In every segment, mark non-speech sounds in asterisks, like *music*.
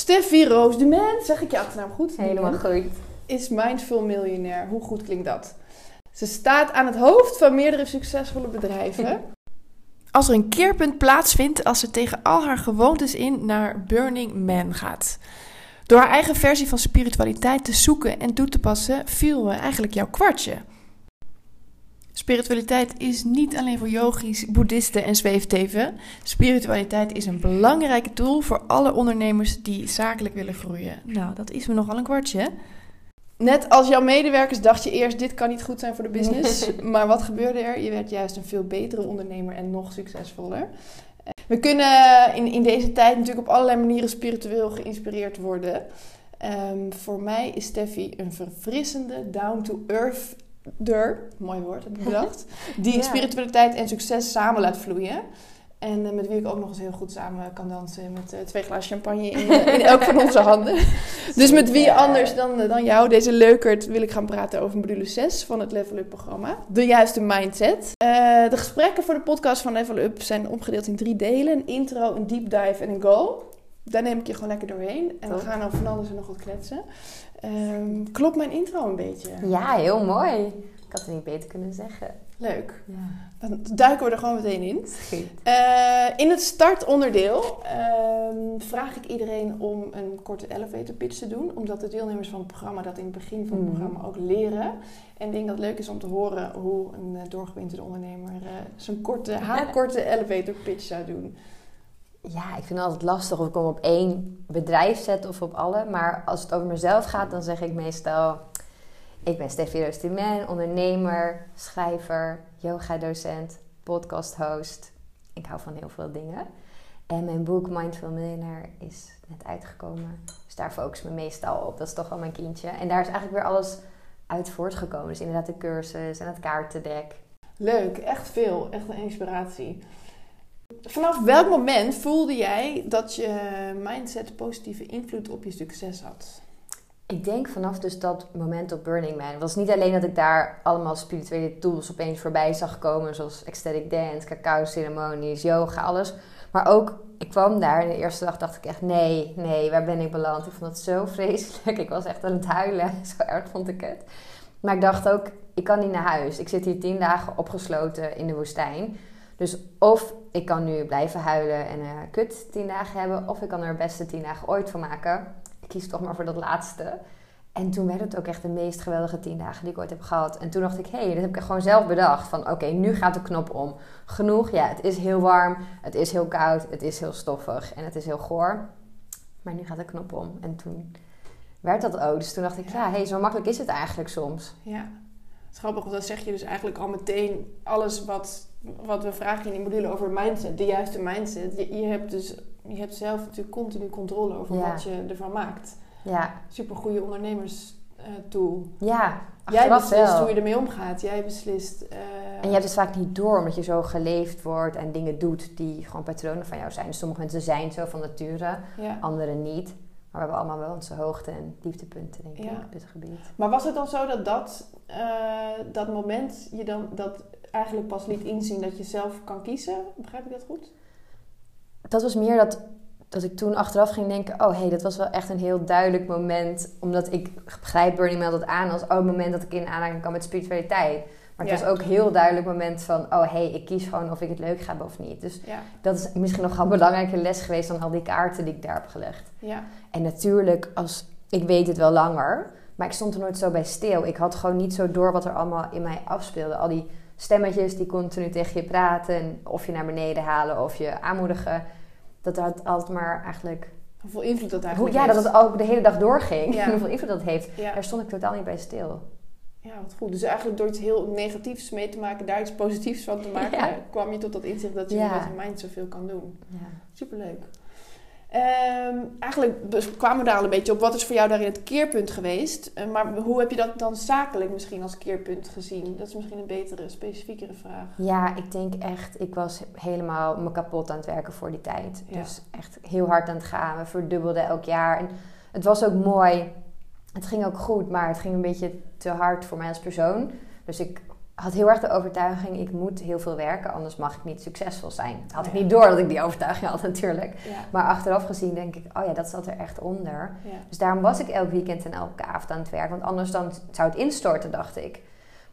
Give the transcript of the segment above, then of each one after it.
Steffi Roos de Man, zeg ik je achternaam goed? Helemaal goed. Is mindful miljonair. Hoe goed klinkt dat? Ze staat aan het hoofd van meerdere succesvolle bedrijven. Als er een keerpunt plaatsvindt als ze tegen al haar gewoontes in naar Burning Man gaat. Door haar eigen versie van spiritualiteit te zoeken en toe te passen, viel we eigenlijk jouw kwartje. Spiritualiteit is niet alleen voor yogis, boeddhisten en zweefteven. Spiritualiteit is een belangrijke tool voor alle ondernemers die zakelijk willen groeien. Nou, dat is me nogal een kwartje. Net als jouw medewerkers dacht je eerst, dit kan niet goed zijn voor de business. *laughs* maar wat gebeurde er? Je werd juist een veel betere ondernemer en nog succesvoller. We kunnen in, in deze tijd natuurlijk op allerlei manieren spiritueel geïnspireerd worden. Ehm, voor mij is Steffi een verfrissende, down-to-earth mooi woord heb ik bedacht, *laughs* die Ja. spiritualiteit en succes samen laat vloeien. En eh, met wie ik ook nog eens heel goed samen kan dansen met eh, twee glazen champagne in, eh, in elk van onze handen. *laughs* Dus met wie anders dan, dan jou, deze leukert, wil ik gaan praten over module 6 van het Level Up programma. De juiste mindset. De gesprekken voor de podcast van Level Up zijn opgedeeld in drie delen. Een intro, een deep dive en een goal. Daar neem ik je gewoon lekker doorheen. En we gaan over van alles en nog wat kletsen. Ehm, klopt mijn intro een beetje? Ja, heel mooi. Ik had het niet beter kunnen zeggen. Leuk. Ja. Dan duiken we er gewoon meteen in. Eh, in het startonderdeel ehm, vraag ik iedereen om een korte elevator pitch te doen. Omdat de deelnemers van het programma dat in het begin van het Mhm. programma ook leren. En ik denk dat het leuk is om te horen hoe een uh, doorgewinterde ondernemer eh, zijn korte, haar *laughs* korte elevator pitch zou doen. Ja, ik vind het altijd lastig of ik hem op één bedrijf zet of op alle. Maar als het over mezelf gaat, dan zeg ik meestal... Ik ben Steffi Roosterman, ondernemer, schrijver, yoga-docent, podcast-host. Ik hou van heel veel dingen. En mijn boek Mindful Millionaire is net uitgekomen. Dus daar focus me meestal op. Dat is toch wel mijn kindje. En daar is eigenlijk weer alles uit voortgekomen. Dus inderdaad de cursus en het kaartendek. Leuk, echt veel. Echt een inspiratie. Vanaf welk moment voelde jij dat je mindset positieve invloed op je succes had? Ik denk vanaf dus dat moment op Burning Man. Het was niet alleen dat ik daar allemaal spirituele tools opeens voorbij zag komen. Zoals ecstatic dance, cacao ceremonies, yoga, alles. Maar ook, ik kwam daar en de eerste dag dacht ik echt... Nee, nee, waar ben ik beland? Ik vond het zo vreselijk. Ik was echt aan het huilen. *laughs* Zo erg vond ik het. Maar ik dacht ook, ik kan niet naar huis. Ik zit hier tien dagen opgesloten in de woestijn. Dus of ik kan nu blijven huilen en eh, kut tien dagen hebben... of ik kan er beste tien dagen ooit van maken. Ik kies toch maar voor dat laatste. En toen werd het ook echt de meest geweldige tien dagen die ik ooit heb gehad. En toen dacht ik, hé, hey, dat heb ik gewoon zelf bedacht. Van oké, nu gaat de knop om. Genoeg, ja, het is heel warm, het is heel koud, het is heel stoffig en het is heel goor. Maar nu gaat de knop om. En toen werd dat ook. Dus toen dacht ik, ja, hé, hey, zo makkelijk is het eigenlijk soms. Ja, het is grappig, want dan zeg je dus eigenlijk al meteen alles wat, wat we vragen in die module over mindset, de juiste mindset. Je, je hebt dus je hebt zelf natuurlijk continu controle over Ja. wat je ervan maakt. Ja, Super goede ondernemers eh, tool. ja Jij beslist wel. hoe je ermee omgaat. Jij beslist. eh, En je hebt het vaak niet door, omdat je zo geleefd wordt en dingen doet die gewoon patronen van jou zijn. Dus sommige mensen zijn zo van nature, ja. anderen niet. Maar we hebben allemaal wel onze hoogte- en dieptepunten, denk Ja. ik, op dit gebied. Maar was het dan zo dat dat, eh, dat moment je dan dat eigenlijk pas liet inzien dat je zelf kan kiezen? Begrijp ik dat goed? Dat was meer dat, dat ik toen achteraf ging denken... oh, hé, hey, dat was wel echt een heel duidelijk moment. Omdat ik begrijp Burning Man dat aan als... oh, het moment dat ik in aanraking kwam met spiritualiteit. Maar het Ja. was ook een heel duidelijk moment van... oh, hé, hey, ik kies gewoon of ik het leuk ga hebben of niet. Dus Ja. dat is misschien nog wel een belangrijke les geweest... dan al die kaarten die ik daar heb gelegd. Ja. En natuurlijk, als, ik weet het wel langer, maar ik stond er nooit zo bij stil. Ik had gewoon niet zo door wat er allemaal in mij afspeelde. Al die stemmetjes die continu tegen je praten, en of je naar beneden halen of je aanmoedigen. Dat had altijd maar eigenlijk. Hoeveel invloed dat Hoe, eigenlijk ja, dat het ook de hele dag doorging. Ja. *laughs* Hoeveel invloed dat heeft. Ja. Daar stond ik totaal niet bij stil. Ja, wat goed. Dus eigenlijk door iets heel negatiefs mee te maken, daar iets positiefs van te *laughs* maken, Ja. kwam je tot dat inzicht dat je Ja. met je mind zoveel kan doen. Ja. Superleuk. Ehm, eigenlijk dus kwamen we daar al een beetje op. Wat is voor jou daarin het keerpunt geweest? Eh, maar hoe heb je dat dan zakelijk misschien als keerpunt gezien? Dat is misschien een betere, specifiekere vraag. Ja, ik denk echt, ik was helemaal me kapot aan het werken voor die tijd. Ja. Dus echt heel hard aan het gaan. We verdubbelden elk jaar. En het was ook mooi. Het ging ook goed, maar het ging een beetje te hard voor mij als persoon. Dus ik had heel erg de overtuiging, ik moet heel veel werken, anders mag ik niet succesvol zijn. Had ik niet door dat ik die overtuiging had natuurlijk. Ja. Maar achteraf gezien denk ik, oh ja, dat zat er echt onder. Ja. Dus daarom was ik elk weekend en elke avond aan het werk. Want anders dan zou het instorten, dacht ik.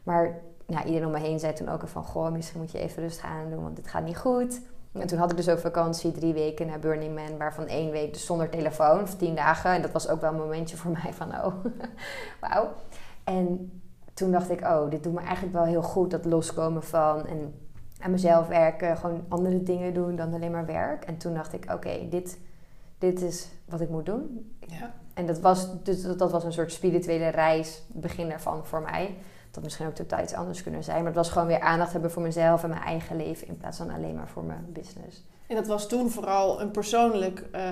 Maar ja, iedereen om me heen zei toen ook van... Goh, misschien moet je even rustig aan doen, want dit gaat niet goed. En toen had ik dus ook vakantie, drie weken naar Burning Man... waarvan één week dus zonder telefoon, of tien dagen. En dat was ook wel een momentje voor *laughs* mij van, oh, *laughs* wauw. En toen dacht ik, oh, dit doet me eigenlijk wel heel goed. Dat loskomen van en aan mezelf werken. Gewoon andere dingen doen dan alleen maar werk. En toen dacht ik, oké, dit, dit is wat ik moet doen. Ja. En dat was, dus dat, dat was een soort spirituele reis, begin daarvan voor mij. Had misschien ook totaal iets anders kunnen zijn. Maar het was gewoon weer aandacht hebben voor mezelf en mijn eigen leven... in plaats van alleen maar voor mijn business. En dat was toen vooral een persoonlijk eh,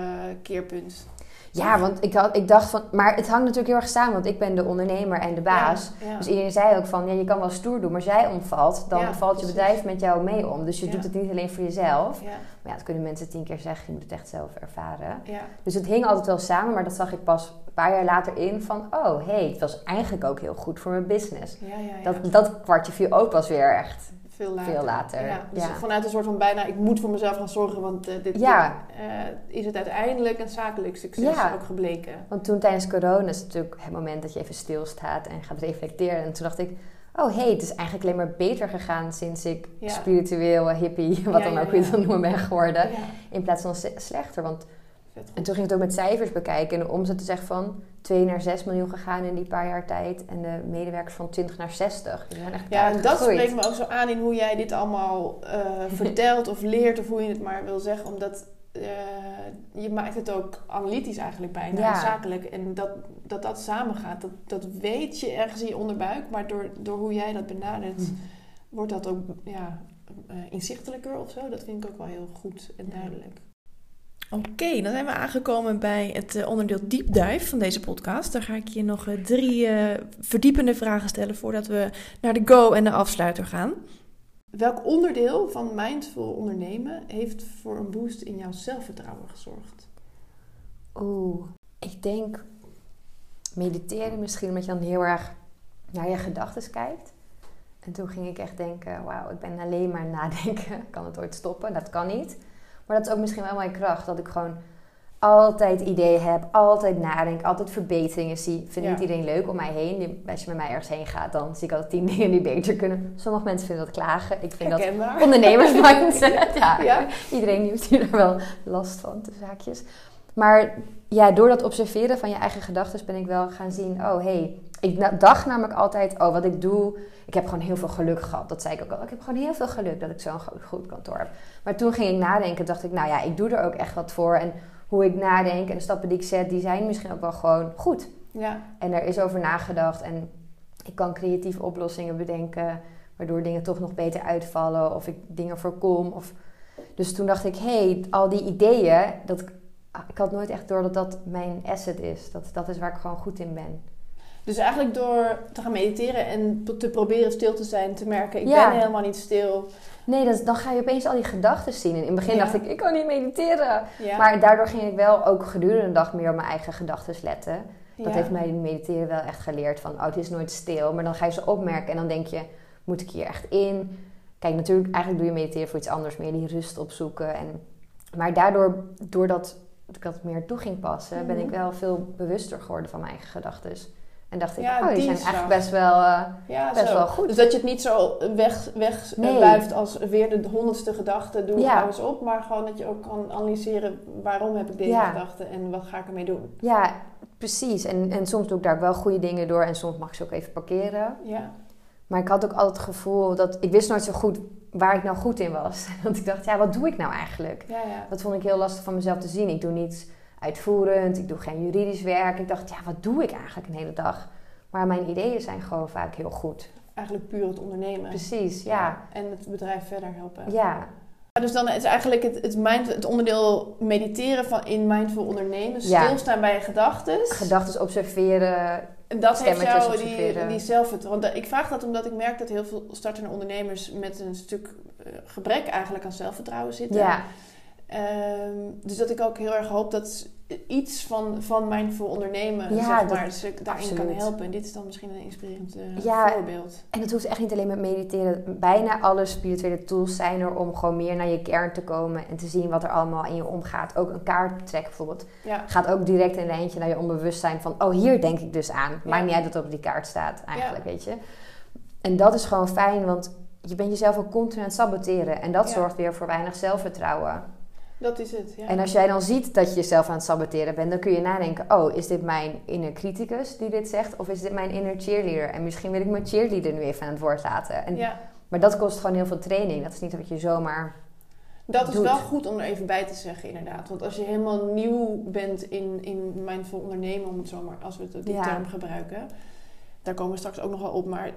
keerpunt. Ja, want ik, had, ik dacht van... Maar het hangt natuurlijk heel erg samen, want ik ben de ondernemer en de baas. Ja, ja. Dus iedereen zei ook van, ja, je kan wel stoer doen, maar jij omvalt, dan Ja, valt je bedrijf met jou mee om. Dus je doet het niet alleen voor jezelf. Ja, Maar ja, dat kunnen mensen tien keer zeggen, je moet het echt zelf ervaren. ja, Dus het hing altijd wel samen, maar dat zag ik pas paar jaar later in van, oh, hé, hey, het was eigenlijk ook heel goed voor mijn business. ja, ja, ja. Dat, dat kwartje viel ook pas weer echt. veel later. veel later, Ja, dus ja. vanuit een soort van bijna, ik moet voor mezelf gaan zorgen, want eh, dit, Ja. dit, eh, is het uiteindelijk een zakelijk succes ook gebleken. Want toen tijdens corona is het natuurlijk het moment dat je even stilstaat en gaat reflecteren. En toen dacht ik, oh hé, hey, het is eigenlijk alleen maar beter gegaan sinds ik spiritueel, hippie, *laughs* wat dan ook weer ja. te noemen ben geworden. In plaats van slechter. Want En toen ging het ook met cijfers bekijken. En de omzet is echt van 2 naar 6 miljoen gegaan in die paar jaar tijd. En de medewerkers van 20 naar 60. Die zijn echt Ja, en dat spreekt me ook zo aan in hoe jij dit allemaal eh, *laughs* vertelt of leert, of hoe je het maar wil zeggen. Omdat eh, je maakt het ook analytisch eigenlijk bijna, Ja. en zakelijk. En dat dat, dat samengaat, dat, dat weet je ergens in je onderbuik. Maar door, door hoe jij dat benadert, Hm. wordt dat ook ja, eh, inzichtelijker of zo. Dat vind ik ook wel heel goed en duidelijk. Oké, dan zijn we aangekomen bij het eh, onderdeel deep dive van deze podcast. Daar ga ik je nog eh, drie eh, verdiepende vragen stellen voordat we naar de go en de afsluiter gaan. Welk onderdeel van mindful ondernemen heeft voor een boost in jouw zelfvertrouwen gezorgd? Oeh, ik denk mediteren misschien omdat je dan heel erg naar je gedachten kijkt. En toen ging ik echt denken, wauw, ik ben alleen maar nadenken. *laughs* Kan het ooit stoppen? Dat kan niet. Maar dat is ook misschien wel mijn kracht, dat ik gewoon altijd ideeën heb, altijd nadenk, altijd verbeteringen zie. Vind Ja. niet iedereen leuk om mij heen. Als je met mij ergens heen gaat, dan zie ik altijd tien *laughs* dingen die beter kunnen. Sommige mensen vinden dat klagen. Ik vind dat *laughs* ondernemersmindset. *laughs* ja. Ja. Iedereen heeft hier daar wel last van, de zaakjes. Maar ja, door dat observeren van je eigen gedachten ben ik wel gaan zien... oh, hey, ik dacht namelijk altijd... oh, wat ik doe... ik heb gewoon heel veel geluk gehad. Dat zei ik ook al. Ik heb gewoon heel veel geluk dat ik zo'n go- goed kantoor heb. Maar toen ging ik nadenken, dacht ik... nou ja, ik doe er ook echt wat voor. En hoe ik nadenk en de stappen die ik zet... die zijn misschien ook wel gewoon goed. Ja, En er is over nagedacht en ik kan creatieve oplossingen bedenken, waardoor dingen toch nog beter uitvallen of ik dingen voorkom. Of... Dus toen dacht ik, hé, hey, al die ideeën, dat, ik had nooit echt door dat dat mijn asset is. Dat, dat is waar ik gewoon goed in ben. Dus eigenlijk door te gaan mediteren en te proberen stil te zijn, te merken, ik Ja. ben helemaal niet stil. Nee, dat, dan ga je opeens al die gedachten zien. En in het begin Ja. dacht ik, ik kan niet mediteren. Ja. Maar daardoor ging ik wel ook gedurende de dag meer op mijn eigen gedachten letten. Dat heeft mij in mediteren wel echt geleerd van, oh, het is nooit stil. Maar dan ga je ze opmerken en dan denk je, moet ik hier echt in? Kijk, natuurlijk, eigenlijk doe je mediteren voor iets anders, meer die rust opzoeken. En, maar daardoor, doordat ik dat meer toe ging passen, ben Mhm. ik wel veel bewuster geworden van mijn eigen gedachten. En dacht ik, Ja, oh, die die zijn slag. eigenlijk best wel, eh, Ja, best zo. wel goed. Dus dat je het niet zo weg, weg Nee. wuift als weer de honderdste gedachte, doe Ja. eens op. Maar gewoon dat je ook kan analyseren waarom heb ik deze Ja. gedachte en wat ga ik ermee doen. ja, precies. En, en soms doe ik daar wel goede dingen door en soms mag ik ze ook even parkeren. Ja, Maar ik had ook altijd het gevoel dat ik wist nooit zo goed waar ik nou goed in was. *laughs* Want ik dacht, ja, wat doe ik nou eigenlijk? ja, ja. Dat vond ik heel lastig van mezelf te zien. Ik doe niets uitvoerend, ik doe geen juridisch werk. Ik dacht, ja, wat doe ik eigenlijk een hele dag? Maar mijn ideeën zijn gewoon vaak heel goed. Eigenlijk puur het ondernemen. Precies, ja. En het bedrijf verder helpen. Ja, Ja, Dus dan is eigenlijk het, het, mind, het onderdeel mediteren van in mindful ondernemen, Ja. stilstaan bij je gedachten. gedachten observeren. En dat heeft jou die, die zelfvertrouwen. Want ik vraag dat omdat ik merk dat heel veel startende ondernemers met een stuk eh, gebrek eigenlijk aan zelfvertrouwen zitten. Ja, Ehm, dus dat ik ook heel erg hoop dat iets van, van mindful ondernemen, Ja, zeg dat- maar, dus ik daarin kan helpen. En dit is dan misschien een inspirerend eh, Ja. voorbeeld. En het hoeft echt niet alleen met mediteren. Bijna alle spirituele tools zijn er om gewoon meer naar je kern te komen en te zien wat er allemaal in je omgaat. Ook een kaart trekken bijvoorbeeld. Ja, Gaat ook direct een lijntje naar je onbewustzijn van, oh hier denk ik dus aan. Maakt niet uit wat er op die kaart staat eigenlijk, weet je. En dat is gewoon fijn, want je bent jezelf ook continu aan het saboteren. En dat zorgt weer voor weinig zelfvertrouwen. Dat is het. Ja. En als jij dan ziet dat je jezelf aan het saboteren bent, dan kun je nadenken: oh, is dit mijn inner criticus die dit zegt? Of is dit mijn inner cheerleader? En misschien wil ik mijn cheerleader nu even aan het woord laten. En, ja, Maar dat kost gewoon heel veel training. Dat is niet wat je zomaar. dat is wel goed om er even bij te zeggen, inderdaad. Want als je helemaal nieuw bent in, in mindful ondernemen, om het zo maar, als we die Ja. term gebruiken, daar komen we straks ook nog wel op. Maar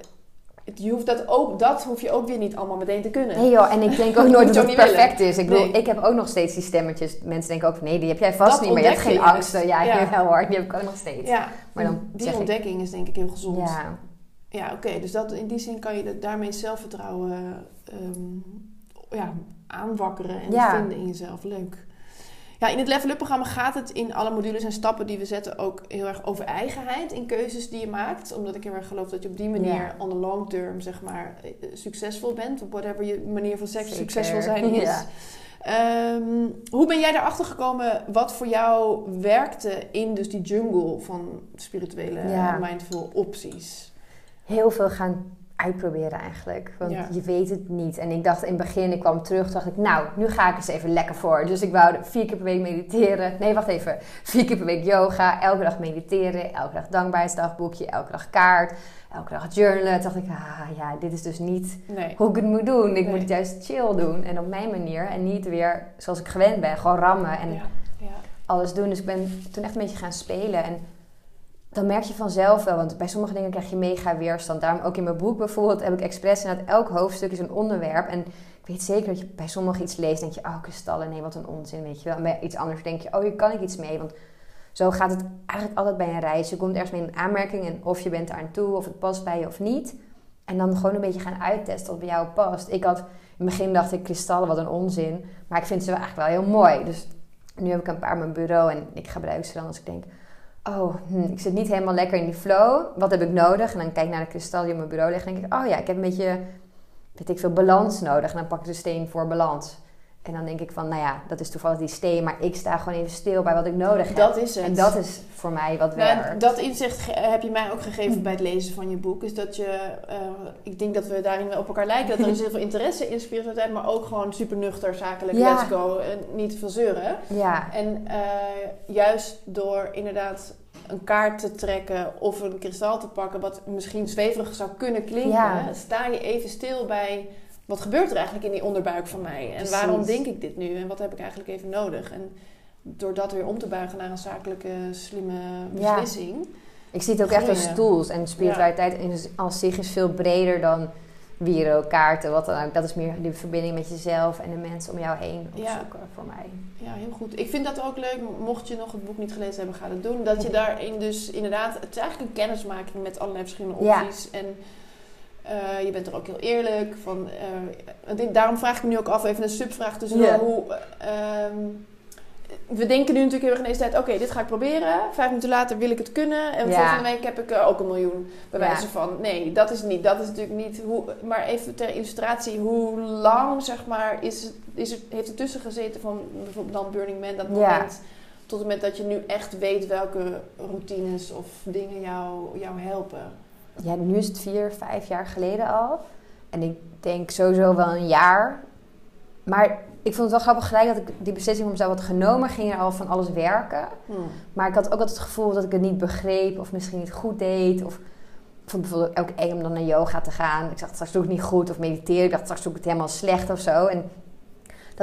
je hoeft dat, ook, dat hoef je ook weer niet allemaal meteen te kunnen. Nee joh, en ik denk ook *laughs* nooit dat het perfect is. Ik bedoel, Nee. ik heb ook nog steeds die stemmetjes. Mensen denken ook: nee, die heb jij vast Dat niet meer. Je hebt geen angsten. Ja, Ja. jawel hoor, die heb ik ook nog steeds. Ja, Maar dan die ik- ontdekking is denk ik heel gezond. Ja. Ja, oké. Dus dat, in die zin kan je dat, daarmee zelfvertrouwen ehm, ja, aanwakkeren en Ja. vinden in jezelf. Leuk. Ja, in het Level Up programma gaat het in alle modules en stappen die we zetten ook heel erg over eigenheid in keuzes die je maakt. Omdat ik heel erg geloof dat je op die manier Ja. on the long term zeg maar eh, succesvol bent. Op whatever je manier van seks Zeker. succesvol zijn is. Ja. Ehm, hoe ben jij erachter gekomen wat voor jou werkte in dus die jungle van spirituele Ja. mindful opties? heel veel gaan uitproberen eigenlijk. Want Ja. je weet het niet. En ik dacht in het begin, ik kwam terug, dacht ik, nou, nu ga ik eens even lekker voor. Dus ik wou vier keer per week mediteren. Nee, wacht even. Vier keer per week yoga, elke dag mediteren, elke dag dankbaarheidsdagboekje, elke dag kaart, elke dag journalen. Toen dacht ik, ah ja, dit is dus niet Nee. hoe ik het moet doen. Ik Nee. moet het juist chill doen en op mijn manier. En niet weer zoals ik gewend ben, gewoon rammen en Ja, ja. alles doen. Dus ik ben toen echt een beetje gaan spelen. En dan merk je vanzelf wel, want bij sommige dingen krijg je mega weerstand. Daarom ook in mijn boek bijvoorbeeld heb ik expres inderdaad elk hoofdstuk is een onderwerp. En ik weet zeker dat je bij sommigen iets leest denk je, oh kristallen, nee wat een onzin, weet je wel. En bij iets anders denk je, oh hier kan ik iets mee. Want zo gaat het eigenlijk altijd bij een reis. Je komt ergens mee in aanmerking en of je bent daar aan toe, of het past bij je of niet. En dan gewoon een beetje gaan uittesten wat bij jou past. Ik had, in het begin dacht ik, kristallen, wat een onzin. Maar ik vind ze eigenlijk wel heel mooi. Dus nu heb ik een paar op mijn bureau en ik gebruik ze dan als ik denk... Oh, hm, ik zit niet helemaal lekker in die flow. Wat heb ik nodig? En dan kijk ik naar de kristal die op mijn bureau ligt. En denk ik, oh ja, ik heb een beetje, weet ik veel, balans nodig. En dan pak ik de steen voor balans. En dan denk ik van, nou ja, dat is toevallig die steen. Maar ik sta gewoon even stil bij wat ik nodig heb. Dat is het. En dat is voor mij wat Nou, werkt. dat inzicht heb je mij ook gegeven bij het lezen van je boek. Is dat je, eh, ik denk dat we daarin wel op elkaar lijken. Dat er is heel veel interesse in spiritualiteit, maar ook gewoon super nuchter, zakelijk, Ja. let's go. En niet te veel zeuren. Ja, En eh, juist door inderdaad een kaart te trekken of een kristal te pakken, wat misschien zweverig zou kunnen klinken, Ja. sta je even stil bij wat gebeurt er eigenlijk in die onderbuik van mij? En Precies. waarom denk ik dit nu? En wat heb ik eigenlijk even nodig? En door dat weer om te buigen naar een zakelijke, slimme Ja. beslissing. ik zie het ook echt als tools. En spiritualiteit als zich is veel breder dan wiro, kaarten, wat dan ook. Dat is meer de verbinding met jezelf en de mensen om jou heen Ja. opzoeken voor mij. Ja, heel goed. Ik vind dat ook leuk. Mocht je nog het boek niet gelezen hebben, ga dat doen. Dat je daarin dus inderdaad... Het is eigenlijk een kennismaking met allerlei verschillende opties. En eh, je bent er ook heel eerlijk van... eh, daarom vraag ik me nu ook af, even een subvraag tussendoor. Ja. Hoe, eh, ehm, we denken nu natuurlijk heel erg in deze tijd... Oké, dit ga ik proberen. Vijf minuten later wil ik het kunnen. En Ja. volgende week heb ik eh, ook een miljoen. Bij Ja. wijze van... Nee, dat is niet. Dat is natuurlijk niet... Hoe, maar even ter illustratie. Hoe lang, zeg maar, is, het- is het, heeft er tussen gezeten van bijvoorbeeld dan Burning Man, dat Ja. moment... Tot het moment dat je nu echt weet welke routines of dingen jou, jou helpen. Ja, nu is het vier, vijf jaar geleden al. En ik denk sowieso wel een jaar. Maar ik vond het wel grappig gelijk dat ik die beslissing voor mezelf had genomen. Ging er al van alles werken. Maar ik had ook altijd het gevoel dat ik het niet begreep. Of misschien niet goed deed. Of ik vond het bijvoorbeeld ook eng om dan naar yoga te gaan. Ik dacht straks doe ik het niet goed. Of mediteren. Ik dacht straks doe ik het helemaal slecht of zo. En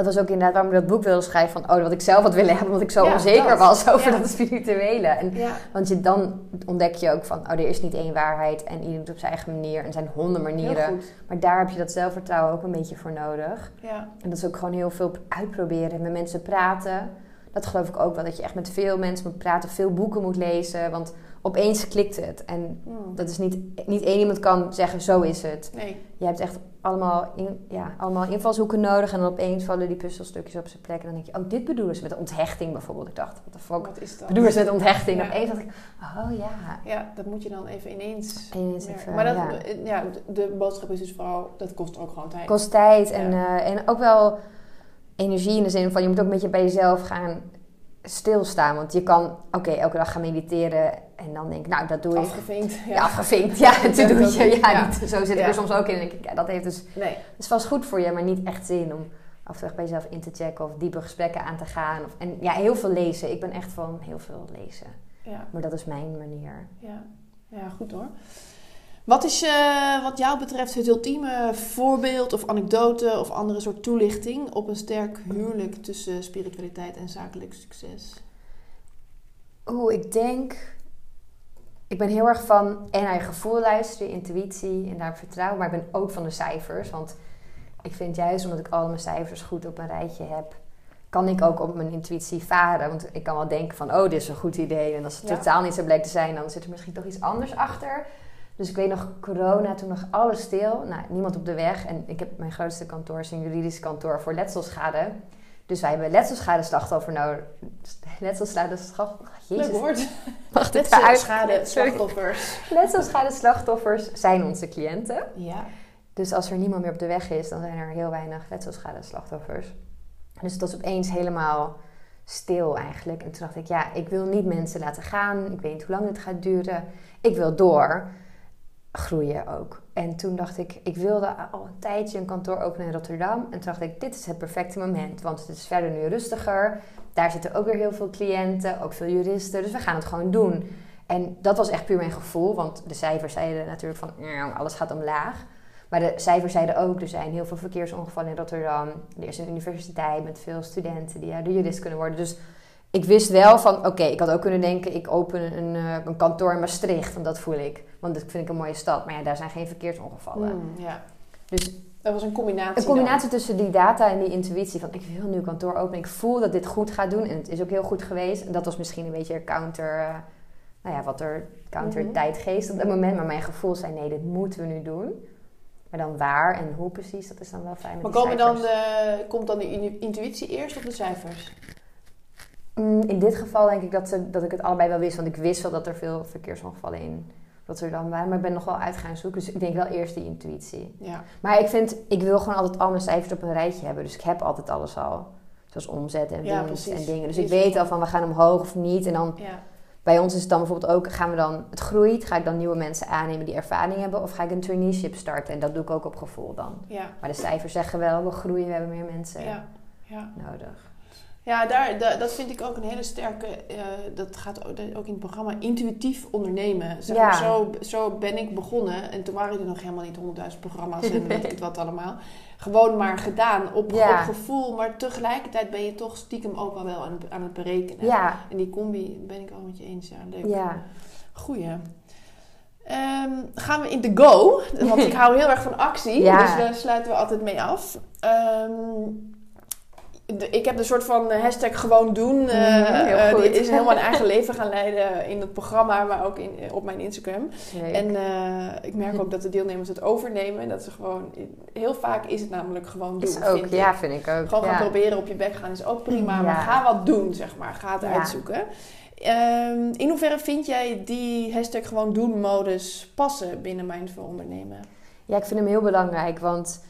dat was ook inderdaad waarom ik dat boek wilde schrijven. Van, oh, wat ik zelf had willen hebben. Omdat ik zo Ja, onzeker dat. was *laughs* over Ja. dat spirituele. En Ja, want je, dan ontdek je ook van, oh, er is niet één waarheid en ieder doet op zijn eigen manier en er zijn honderd heel manieren. Maar daar heb je dat zelfvertrouwen ook een beetje voor nodig. Ja, En dat is ook gewoon heel veel uitproberen, met mensen praten. Dat geloof ik ook wel, dat je echt met veel mensen moet praten, veel boeken moet lezen. Want opeens klikt het. En Hmm. dat is niet, niet één iemand kan zeggen, zo is het. Nee. Je hebt echt allemaal, in, ja, allemaal invalshoeken nodig. En dan opeens vallen die puzzelstukjes op zijn plek. En dan denk je, oh, dit bedoelen ze met onthechting bijvoorbeeld. Ik dacht, wat de fuck Wat is dat? bedoelen ze met onthechting? Ja. En opeens dacht ik, oh ja. Ja, dat moet je dan even ineens... Ineens even, maar dat, ja. eh, ja, de- boodschap is dus vooral, dat kost ook gewoon tijd. kost tijd en, Ja. eh, en ook wel energie in de zin van je moet ook een beetje bij jezelf gaan stilstaan. Want je kan, oké, elke dag gaan mediteren en dan denk ik, nou, dat doe ik. Afgevinkt. Ja. Ja, afgevinkt. Ja, *laughs* dat doe je. Ja, ja. Niet, zo zit ik er soms ook in. Ik, dat heeft dus, Nee. is vast goed voor je, maar niet echt zin om af en toe echt bij jezelf in te checken of diepe gesprekken aan te gaan. Of, en ja, heel veel lezen. Ik ben echt van heel veel lezen. Ja. Maar dat is mijn manier. Ja. ja, goed hoor. Wat is eh, wat jou betreft het ultieme voorbeeld of anekdote of andere soort toelichting op een sterk huwelijk tussen spiritualiteit en zakelijk succes? Oeh, ik denk. Ik ben heel erg van en naar je gevoel luisteren, je intuïtie en daar vertrouwen. Maar ik ben ook van de cijfers. Want ik vind juist omdat ik al mijn cijfers goed op een rijtje heb, kan ik ook op mijn intuïtie varen. Want ik kan wel denken van, oh, dit is een goed idee. En als het Ja. totaal niet zo blijkt te zijn, dan zit er misschien toch iets anders achter. Dus ik weet nog, corona, toen nog alles stil. Nou, niemand op de weg. En ik heb mijn grootste kantoor, is een juridisch kantoor voor letselschade. Dus wij hebben letselschade slachtoffer nodig. Letselschade slachtoffer. Leuk Jezus, woord. Wacht, Dit het zijn uit. schade Sorry. slachtoffers. Letselschade slachtoffers zijn onze cliënten. Ja. Dus als er niemand meer op de weg is, dan zijn er heel weinig letselschade slachtoffers. Dus het was opeens helemaal stil eigenlijk. En toen dacht ik, ja, ik wil niet mensen laten gaan. Ik weet niet hoe lang dit gaat duren. Ik wil door. Groeien ook. En toen dacht ik, ik wilde al een tijdje een kantoor openen in Rotterdam. En toen dacht ik, dit is het perfecte moment. Want het is verder nu rustiger. Daar zitten ook weer heel veel cliënten, ook veel juristen. Dus we gaan het gewoon doen. En dat was echt puur mijn gevoel. Want de cijfers zeiden natuurlijk van, "Nou, alles gaat omlaag. Maar de cijfers zeiden ook, er zijn heel veel verkeersongevallen in Rotterdam. Er is een universiteit met veel studenten die de jurist kunnen worden. Dus ik wist wel van, oké, ik had ook kunnen denken, ik open een, eh, een kantoor in Maastricht. Want dat voel ik. Want dat vind ik een mooie stad. Maar ja, daar zijn geen verkeersongevallen. Hmm, ja. Dus Dat was een combinatie. een combinatie tussen die data en die intuïtie van ik wil nu een kantoor openen. Ik voel dat dit goed gaat doen en het is ook heel goed geweest. En dat was misschien een beetje counter, eh, nou ja, wat er counter Mhm. tijdgeest op dat moment. Maar mijn gevoel zei nee, dit moeten we nu doen. Maar dan waar en hoe precies, dat is dan wel fijn Maar komen dan de, komt dan de in- intuïtie eerst of de cijfers? Mm, In dit geval denk ik dat, ze, dat ik het allebei wel wist. Want ik wist wel dat er veel verkeersongevallen in Rotterdam waren. Maar ik ben nog wel uit gaan zoeken. Dus ik denk wel eerst die intuïtie. Ja. Maar ik vind, ik wil gewoon altijd al mijn cijfers op een rijtje hebben. Dus ik heb altijd alles al. Zoals omzet en Ja, winst en dingen. Dus ik is weet al van we gaan omhoog of niet. En dan Ja. bij ons is het dan bijvoorbeeld ook, gaan we dan, het groeit. Ga ik dan nieuwe mensen aannemen die ervaring hebben? Of ga ik een traineeship starten? En dat doe ik ook op gevoel dan. Ja. Maar de cijfers zeggen wel, we groeien, we hebben meer mensen Ja. Ja. nodig. Ja, daar, da- dat vind ik ook een hele sterke. eh, dat gaat ook, in het programma intuïtief ondernemen. Zeg Ja. maar, zo, zo ben ik begonnen. En toen waren er nog helemaal niet honderdduizend programma's en weet ik het wat allemaal. Gewoon maar gedaan op, Ja. op gevoel. Maar tegelijkertijd ben je toch stiekem ook al wel aan, aan het berekenen. Ja, En die combi ben ik wel met je eens. Ja, leuk. ja. Goeie. Ehm, gaan we in de go? Want ik *laughs* hou heel erg van actie. Dus daar sluiten we altijd mee af. Ehm, de- ik heb een soort van hashtag gewoon doen. eh, heel eh, goed. die is helemaal een eigen *laughs* leven gaan leiden in het programma, maar ook in, op mijn Instagram. Leuk. En eh, ik merk ook dat de deelnemers het overnemen. En dat ze gewoon, heel vaak is het namelijk gewoon doen. is ook, vind ja, ik. vind ik ook. Gewoon gaan proberen op je bek gaan is ook prima. Maar ga wat doen, zeg maar. Ga het uitzoeken. Ehm, in hoeverre vind jij die hashtag gewoon doen modus passen binnen Mindful Ondernemen? Ja, ik vind hem heel belangrijk, want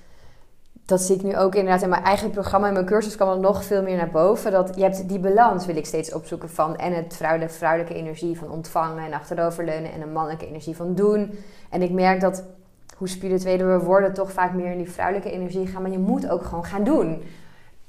dat zie ik nu ook inderdaad in mijn eigen programma. In mijn cursus kwam er nog veel meer naar boven. Dat je hebt die balans wil ik steeds opzoeken van en het vrouwelijke, vrouwelijke energie van ontvangen en achteroverleunen en de mannelijke energie van doen. En ik merk dat hoe spiritueler we worden, toch vaak meer in die vrouwelijke energie gaan. Maar je moet ook gewoon gaan doen.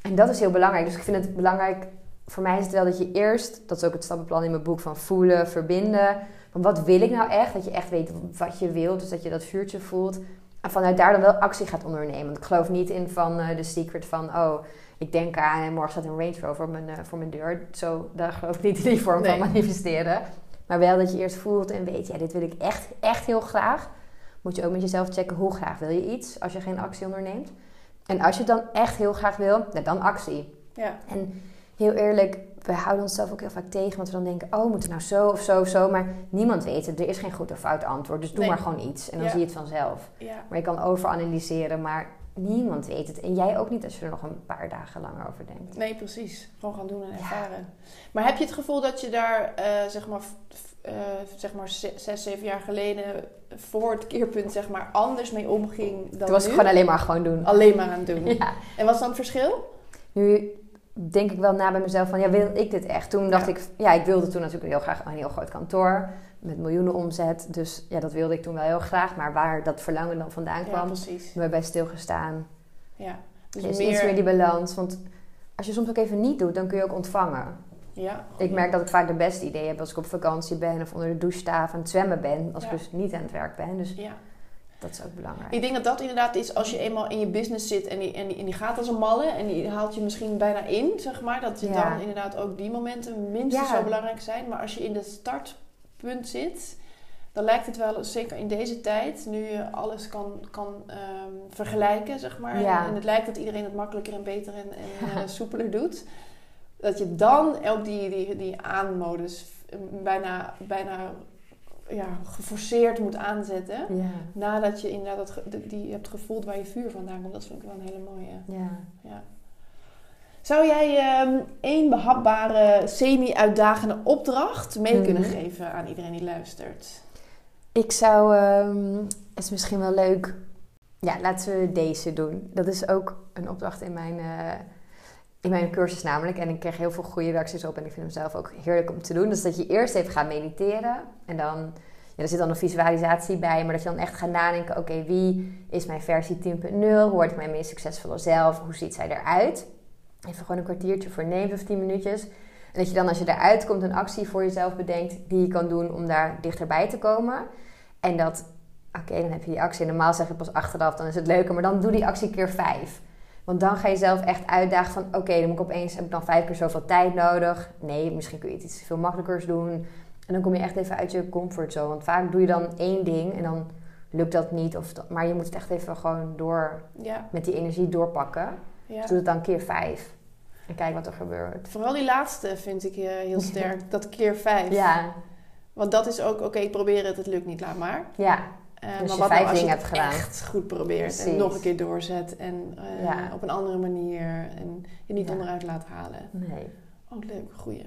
En dat is heel belangrijk. Dus ik vind het belangrijk, voor mij is het wel dat je eerst, dat is ook het stappenplan in mijn boek, van voelen, verbinden. Van wat wil ik nou echt? Dat je echt weet wat je wilt, dus dat je dat vuurtje voelt. En vanuit daar dan wel actie gaat ondernemen. Want ik geloof niet in van eh, de secret van, oh, ik denk aan en morgen staat een Range Rover voor mijn, eh, voor mijn deur. Zo, daar geloof ik niet in die vorm Nee. van manifesteren. Maar wel dat je eerst voelt en weet, ja, dit wil ik echt, echt heel graag. Moet je ook met jezelf checken, hoe graag wil je iets als je geen actie onderneemt. En als je het dan echt heel graag wil, nou, dan actie. Ja. En heel eerlijk, we houden onszelf ook heel vaak tegen, want we dan denken, oh, moet het nou zo of zo of zo. Maar niemand weet het. Er is geen goed of fout antwoord. Dus doe Nee. maar gewoon iets en dan Ja. zie je het vanzelf. Ja. Maar je kan overanalyseren, maar niemand weet het. En jij ook niet als je er nog een paar dagen langer over denkt. Nee, precies. Gewoon gaan doen en Ja. ervaren. Maar heb je het gevoel dat je daar, eh, zeg maar, eh, zeg maar ze- zes, zeven jaar geleden voor het keerpunt, zeg maar, anders mee omging dan Toen was nu? het gewoon alleen maar gewoon doen. alleen maar aan het *laughs* doen. Ja. En wat is dan het verschil? Nu denk ik wel na bij mezelf van, ja, wil ik dit echt? Toen dacht Ja. ik, ja, ik wilde toen natuurlijk heel graag een heel groot kantoor met miljoenen omzet. Dus ja, dat wilde ik toen wel heel graag. Maar waar dat verlangen dan vandaan Ja, kwam, precies. hebben we bij stilgestaan. Ja. Dus Dus meer, iets meer die balans. Want als je soms ook even niet doet, dan kun je ook ontvangen. Ja, Ik merk dat ik vaak de beste ideeën heb als ik op vakantie ben of onder de douche sta of aan het zwemmen ben. Als Ja. ik dus niet aan het werk ben. Dus Ja. Dat is ook belangrijk. Ik denk dat dat inderdaad is als je eenmaal in je business zit en die, en die, en die gaat als een malle en die haalt je misschien bijna in, zeg maar. Dat je Ja. dan inderdaad ook die momenten minstens Ja. zo belangrijk zijn. Maar als je in het startpunt zit, dan lijkt het wel, zeker in deze tijd, nu je alles kan, kan ehm, vergelijken, zeg maar. Ja. En het lijkt dat iedereen het makkelijker en beter en, en eh, *laughs* soepeler doet. Dat je dan ook die, die, die aanmodus eh, bijna, bijna ja, geforceerd moet aanzetten. Ja, Nadat je inderdaad dat, ge- die hebt gevoeld waar je vuur vandaan komt. Dat vind ik wel een hele mooie. ja. Ja. Zou jij ehm, één behapbare, semi-uitdagende opdracht mee Mhm. kunnen geven aan iedereen die luistert? Ik zou, ehm, het is misschien wel leuk, ja, laten we deze doen. Dat is ook een opdracht in mijn, eh, in mijn cursus namelijk. En ik kreeg heel veel goede reacties op en ik vind hem zelf ook heerlijk om te doen. Dus dat je eerst even gaat mediteren en dan, ja, er zit dan een visualisatie bij, maar dat je dan echt gaat nadenken, oké, wie is mijn versie 10.0? Hoe word ik mijn meest succesvolle zelf? Hoe ziet zij eruit? Even gewoon een kwartiertje voor neem, 15 minuutjes. En dat je dan als je eruit komt een actie voor jezelf bedenkt die je kan doen om daar dichterbij te komen. En dat, oké, dan heb je die actie. Normaal zeg je pas achteraf, dan is het leuker. Maar dan doe die actie keer vijf. Want dan ga je zelf echt uitdagen van... Oké, dan moet ik opeens, heb ik dan vijf keer zoveel tijd nodig? Nee, misschien kun je iets veel makkelijkers doen. En dan kom je echt even uit je comfortzone. Want vaak doe je dan één ding en dan lukt dat niet. Of dat- maar je moet het echt even gewoon door, Ja, met die energie doorpakken. ja. Dus doe het dan keer vijf. En kijk wat er gebeurt. Vooral die laatste vind ik eh, heel *laughs* sterk. Dat keer vijf. Ja, Want dat is ook, oké, ik probeer het, het lukt niet, laat maar. ja. Eh, Dus maar je wat vijf nou als je het hebt gedaan. echt goed probeert en nog een keer doorzet en eh, Ja. op een andere manier en je niet Ja. onderuit laat halen. Nee. Oh, leuk, goeie.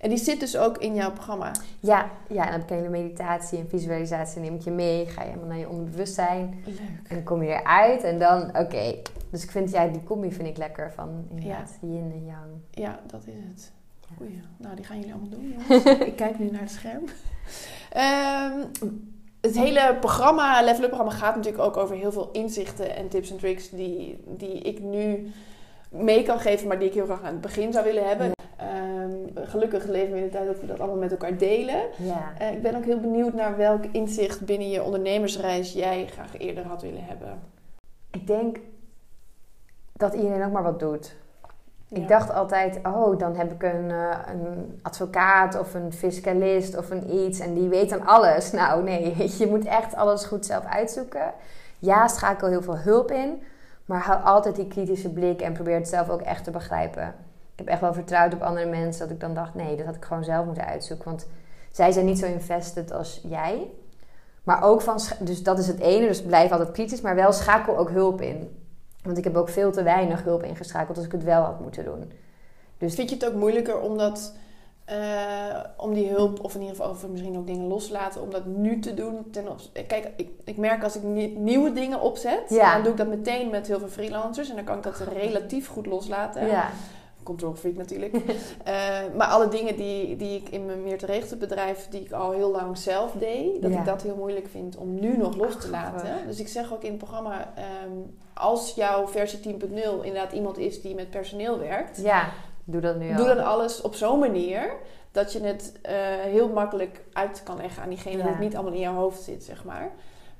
En die zit dus ook in jouw programma. Ja, ja, en dan heb ik een hele meditatie en visualisatie neem ik je mee. Ga je helemaal naar je onderbewustzijn. Leuk. En dan kom je eruit en dan, oké. Dus ik vind, ja, die combi vind ik lekker van inderdaad yin en yang. Ja, dat is het. Goeie. Nou, die gaan jullie allemaal doen, *laughs* jongens. ik kijk nu naar het scherm. Ehm, het hele programma, Level Up programma, gaat natuurlijk ook over heel veel inzichten en tips en tricks die, die ik nu mee kan geven, maar die ik heel graag aan het begin zou willen hebben. Ehm, gelukkig leven we in de tijd dat we dat allemaal met elkaar delen. Ja. Eh, ik ben ook heel benieuwd naar welk inzicht binnen je ondernemersreis jij graag eerder had willen hebben. Ik denk dat iedereen ook maar wat doet. Ja. Ik dacht altijd, oh, dan heb ik een, eh, een advocaat of een fiscalist of een iets en die weet dan alles. *laughs* Nou, nee, je, moet echt alles goed zelf uitzoeken. Ja, schakel heel veel hulp in, maar hou altijd die kritische blik en probeer het zelf ook echt te begrijpen. Ik heb echt wel vertrouwd op andere mensen dat ik dan dacht, nee, dat had ik gewoon zelf moeten uitzoeken. Want zij zijn niet zo invested als jij. Maar ook van, dus dat is het ene, dus blijf altijd kritisch, maar wel schakel ook hulp in. Want ik heb ook veel te weinig hulp ingeschakeld als ik het wel had moeten doen. Dus Vind je het ook moeilijker om, dat, eh, om die hulp, of in ieder geval of misschien ook dingen loslaten, om dat nu te doen? Ten op, kijk, ik, ik merk als ik nie- nieuwe dingen opzet, Ja. dan doe ik dat meteen met heel veel freelancers en dan kan ik dat relatief goed loslaten. ja, Control freak natuurlijk. *laughs* Eh, maar alle dingen die, die ik in mijn meer bedrijf, die ik al heel lang zelf deed, dat Ja. ik dat heel moeilijk vind om nu nog los te laten. Dus ik zeg ook in het programma, ehm, als jouw versie 10.0 inderdaad iemand is die met personeel werkt, ja, doe dat nu al. Doe dan alles op zo'n manier dat je het eh, heel makkelijk uit kan leggen aan diegene. Ja. Dat het niet allemaal in jouw hoofd zit, zeg maar.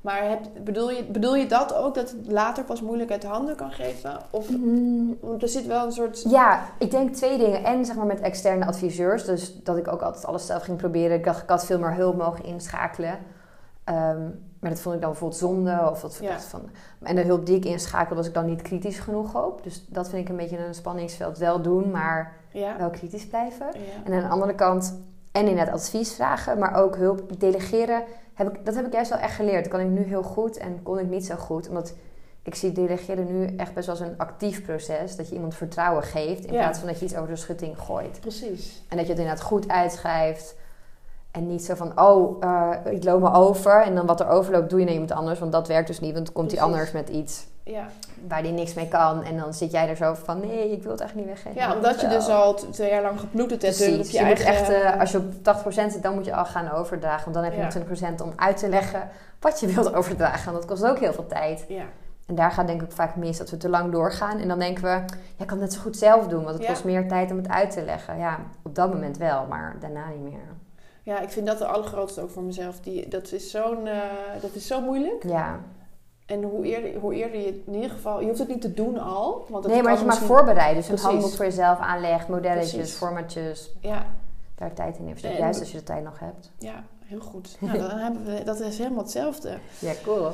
Maar heb, bedoel, je, bedoel je dat ook, dat het later pas moeilijk uit de handen kan geven? Of, Mm, er zit wel een soort... Ja, ik denk twee dingen. En zeg maar met externe adviseurs. Dus dat ik ook altijd alles zelf ging proberen. Ik dacht, ik had veel meer hulp mogen inschakelen. Ehm, maar dat vond ik dan bijvoorbeeld zonde. Of dat, Ja. van, en de hulp die ik inschakelde, was ik dan niet kritisch genoeg op. Dus dat vind ik een beetje een spanningsveld. Wel doen, maar Ja. wel kritisch blijven. ja. En aan de andere kant, en inderdaad advies vragen, maar ook hulp delegeren. Heb ik, dat heb ik juist wel echt geleerd. Dat kan ik nu heel goed en kon ik niet zo goed. Omdat ik zie delegeren nu echt best wel als een actief proces. Dat je iemand vertrouwen geeft in Ja. plaats van dat je iets over de schutting gooit. Precies. En dat je het inderdaad goed uitschrijft. En niet zo van, oh, eh, ik loop me over. En dan wat er overloopt doe je naar iemand anders. Want dat werkt dus niet. Want dan komt hij Precies. anders met iets Ja. Waar hij niks mee kan. En dan zit jij er zo van, nee, ik wil het eigenlijk niet weggeven. ja, omdat je dus al twee jaar lang geploeterd hebt. Precies. op Je, je, moet echt, eh, als je op 80% zit, dan moet je al gaan overdragen. Want dan heb je Ja. nog 20% om uit te leggen wat je wilt overdragen. Want dat kost ook heel veel tijd. Ja. En daar gaat denk ik vaak mis dat we te lang doorgaan. En dan denken we, ja, ik kan het net zo goed zelf doen. Want het Ja. kost meer tijd om het uit te leggen. Ja, op dat moment wel, maar daarna niet meer. ja, ik vind dat de allergrootste ook voor mezelf. Die, dat, is zo'n, eh, dat is zo moeilijk. Ja. En hoe eerder, hoe eerder je het in ieder geval... Je hoeft het niet te doen al. Want het Nee, maar als je maar voorbereidt. Dus een handboek voor jezelf aanlegt, modelletjes, Precies. formatjes. Ja, Daar tijd in investeren. En- Juist als je de tijd nog hebt. ja, heel goed. Nou, dan hebben we, dat is helemaal hetzelfde. Ja, cool.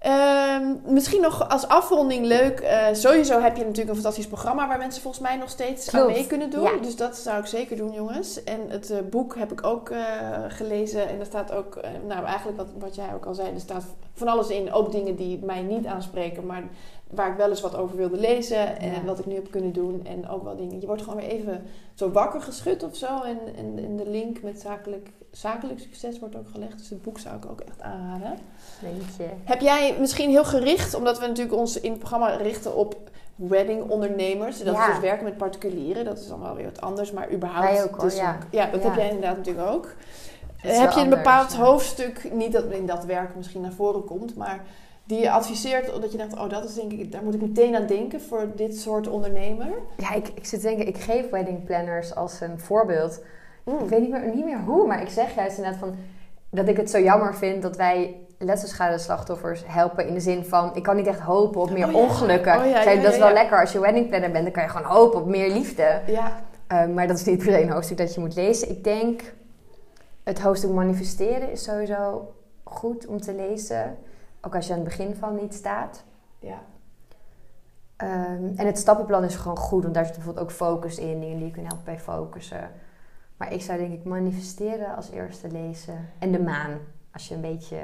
Ehm, misschien nog als afronding leuk. eh, sowieso heb je natuurlijk een fantastisch programma waar mensen volgens mij nog steeds aan mee kunnen doen. ja. Dus dat zou ik zeker doen, jongens. En het eh, boek heb ik ook eh, gelezen. En er staat ook, nou eigenlijk wat, wat jij ook al zei, er staat van alles in. Ook dingen die mij niet aanspreken, maar waar ik wel eens wat over wilde lezen. En Ja. wat ik nu heb kunnen doen. En ook wel dingen. Je wordt gewoon weer even zo wakker geschud of zo. En, en, en de link met zakelijk, zakelijk succes wordt ook gelegd. Dus het boek zou ik ook echt aanraden. Denk je. Heb jij misschien heel gericht, omdat we natuurlijk ons in het programma richten op weddingondernemers. Dat Ja. is dus werken met particulieren. Dat is dan wel weer wat anders, maar überhaupt. Wij ook, hoor, dus ja. ja, dat heb jij inderdaad natuurlijk ook. Heb je een anders, bepaald hoofdstuk, niet dat in dat werk misschien naar voren komt, maar die je adviseert, dat je denkt, oh dat is denk ik, daar moet ik meteen aan denken voor dit soort ondernemer? Ja, ik, ik zit te denken, ik geef wedding planners als een voorbeeld. Mm. Ik weet niet meer, niet meer hoe, maar ik zeg juist inderdaad van dat ik het zo jammer vind dat wij slachtoffers helpen in de zin van ik kan niet echt hopen op meer Oh ja. ongelukken. Oh ja, ja, dat is wel lekker als je wedding planner bent, dan kan je gewoon hopen op meer liefde. Ja, Uh, maar dat is niet per se een hoofdstuk dat je moet lezen. Ik denk het hoofdstuk manifesteren is sowieso goed om te lezen, ook als je aan het begin van niet staat. ja. Ehm, en het stappenplan is gewoon goed, want daar zit bijvoorbeeld ook focus in, dingen die je kunnen helpen bij focussen. Maar ik zou denk ik manifesteren als eerste lezen. En de maan, als je een beetje...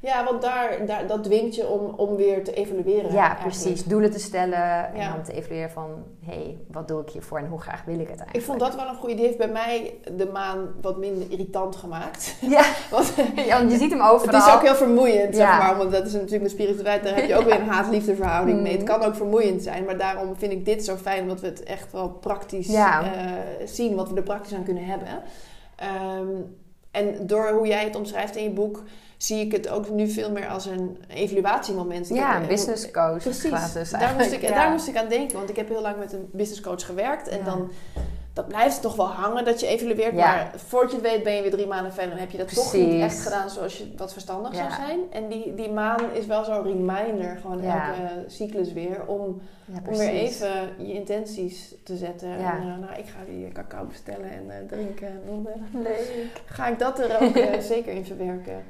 ja want daar, daar, dat dwingt je om, om weer te evalueren. Ja, eigenlijk. precies. Doelen te stellen en Ja. dan te evalueren van... hé, hey, wat doe ik hiervoor en hoe graag wil ik het eigenlijk? Ik vond dat wel een goede. Die heeft bij mij de maan wat minder irritant gemaakt. *laughs* *laughs* Ja, Want ja, je ziet hem het overal. is ook heel vermoeiend, zeg maar. Want dat is natuurlijk met spiritualiteit, daar heb je ook weer een *laughs* haat-liefde verhouding mee. Het kan ook vermoeiend zijn, maar daarom vind ik dit zo fijn, omdat we het echt wel praktisch eh, zien, wat we er praktisch aan kunnen hebben. Ehm, en door hoe jij het omschrijft in je boek, zie ik het ook nu veel meer als een evaluatiemoment. Ik Ja, heb- een business coach Precies, gratis daar moest, ik, daar moest ik aan denken. Want ik heb heel lang met een business coach gewerkt. En Ja. dan dat blijft toch wel hangen dat je evalueert. Ja. Maar voordat je het weet ben je weer drie maanden verder. En heb je dat toch niet echt gedaan zoals je wat verstandig zou zijn. En die, die maan is wel zo'n reminder. Gewoon Ja. elke cyclus weer. Om, om weer even je intenties te zetten. Ja. En eh, nou, ik ga die cacao bestellen en eh, drinken. En dan Leuk. ga ik dat er ook eh, *laughs* zeker in verwerken.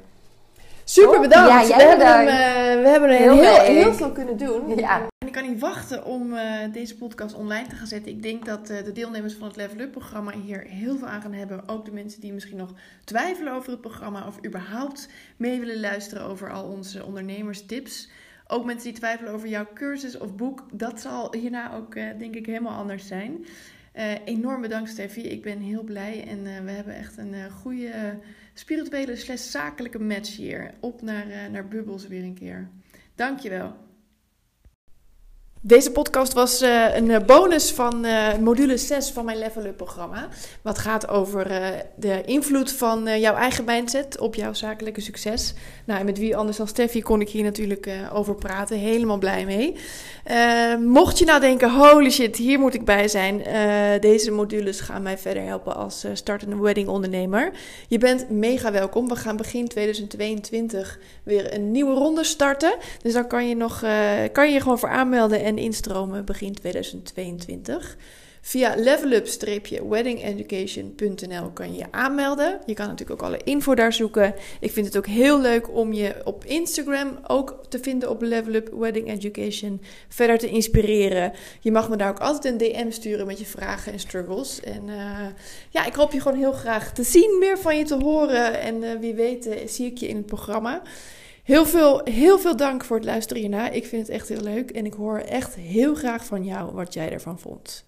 Super bedankt. Ja, jij we, hebben hem, eh, we hebben er Heel heel, heel, veel kunnen doen. Ja. En ik kan niet wachten om eh, deze podcast online te gaan zetten. Ik denk dat eh, de deelnemers van het Level Up programma hier heel veel aan gaan hebben. Ook de mensen die misschien nog twijfelen over het programma of überhaupt mee willen luisteren over al onze ondernemerstips. Ook mensen die twijfelen over jouw cursus of boek. Dat zal hierna ook eh, denk ik helemaal anders zijn. Eh, enorm bedankt Steffi. Ik ben heel blij en eh, we hebben echt een eh, goede spirituele slash zakelijke match hier. Op naar, eh, naar Bubbles weer een keer. Dankjewel. Deze podcast was eh, een eh, bonus van eh, module 6 van mijn Level Up programma. Wat gaat over de invloed van jouw eigen mindset op jouw zakelijke succes. Nou, en met wie anders dan Steffi kon ik hier natuurlijk over praten. Helemaal blij mee. Mocht je nou denken, holy shit, hier moet ik bij zijn. deze modules gaan mij verder helpen als startende wedding ondernemer. Je bent mega welkom. We gaan begin 2022 weer een nieuwe ronde starten. Dus dan kan je, nog, kan je je gewoon voor aanmelden en instromen begin 2022. Via levelup-weddingeducation.nl kan je je aanmelden. Je kan natuurlijk ook alle info daar zoeken. Ik vind het ook heel leuk om je op Instagram ook te vinden op Levelup Wedding Education. Verder te inspireren. Je mag me daar ook altijd een DM sturen met je vragen en struggles. En uh, ja, ik hoop je gewoon heel graag te zien, meer van je te horen. En uh, wie weet uh, zie ik je in het programma. Heel veel, heel veel dank voor het luisteren hierna. Ik vind het echt heel leuk en ik hoor echt heel graag van jou wat jij ervan vond.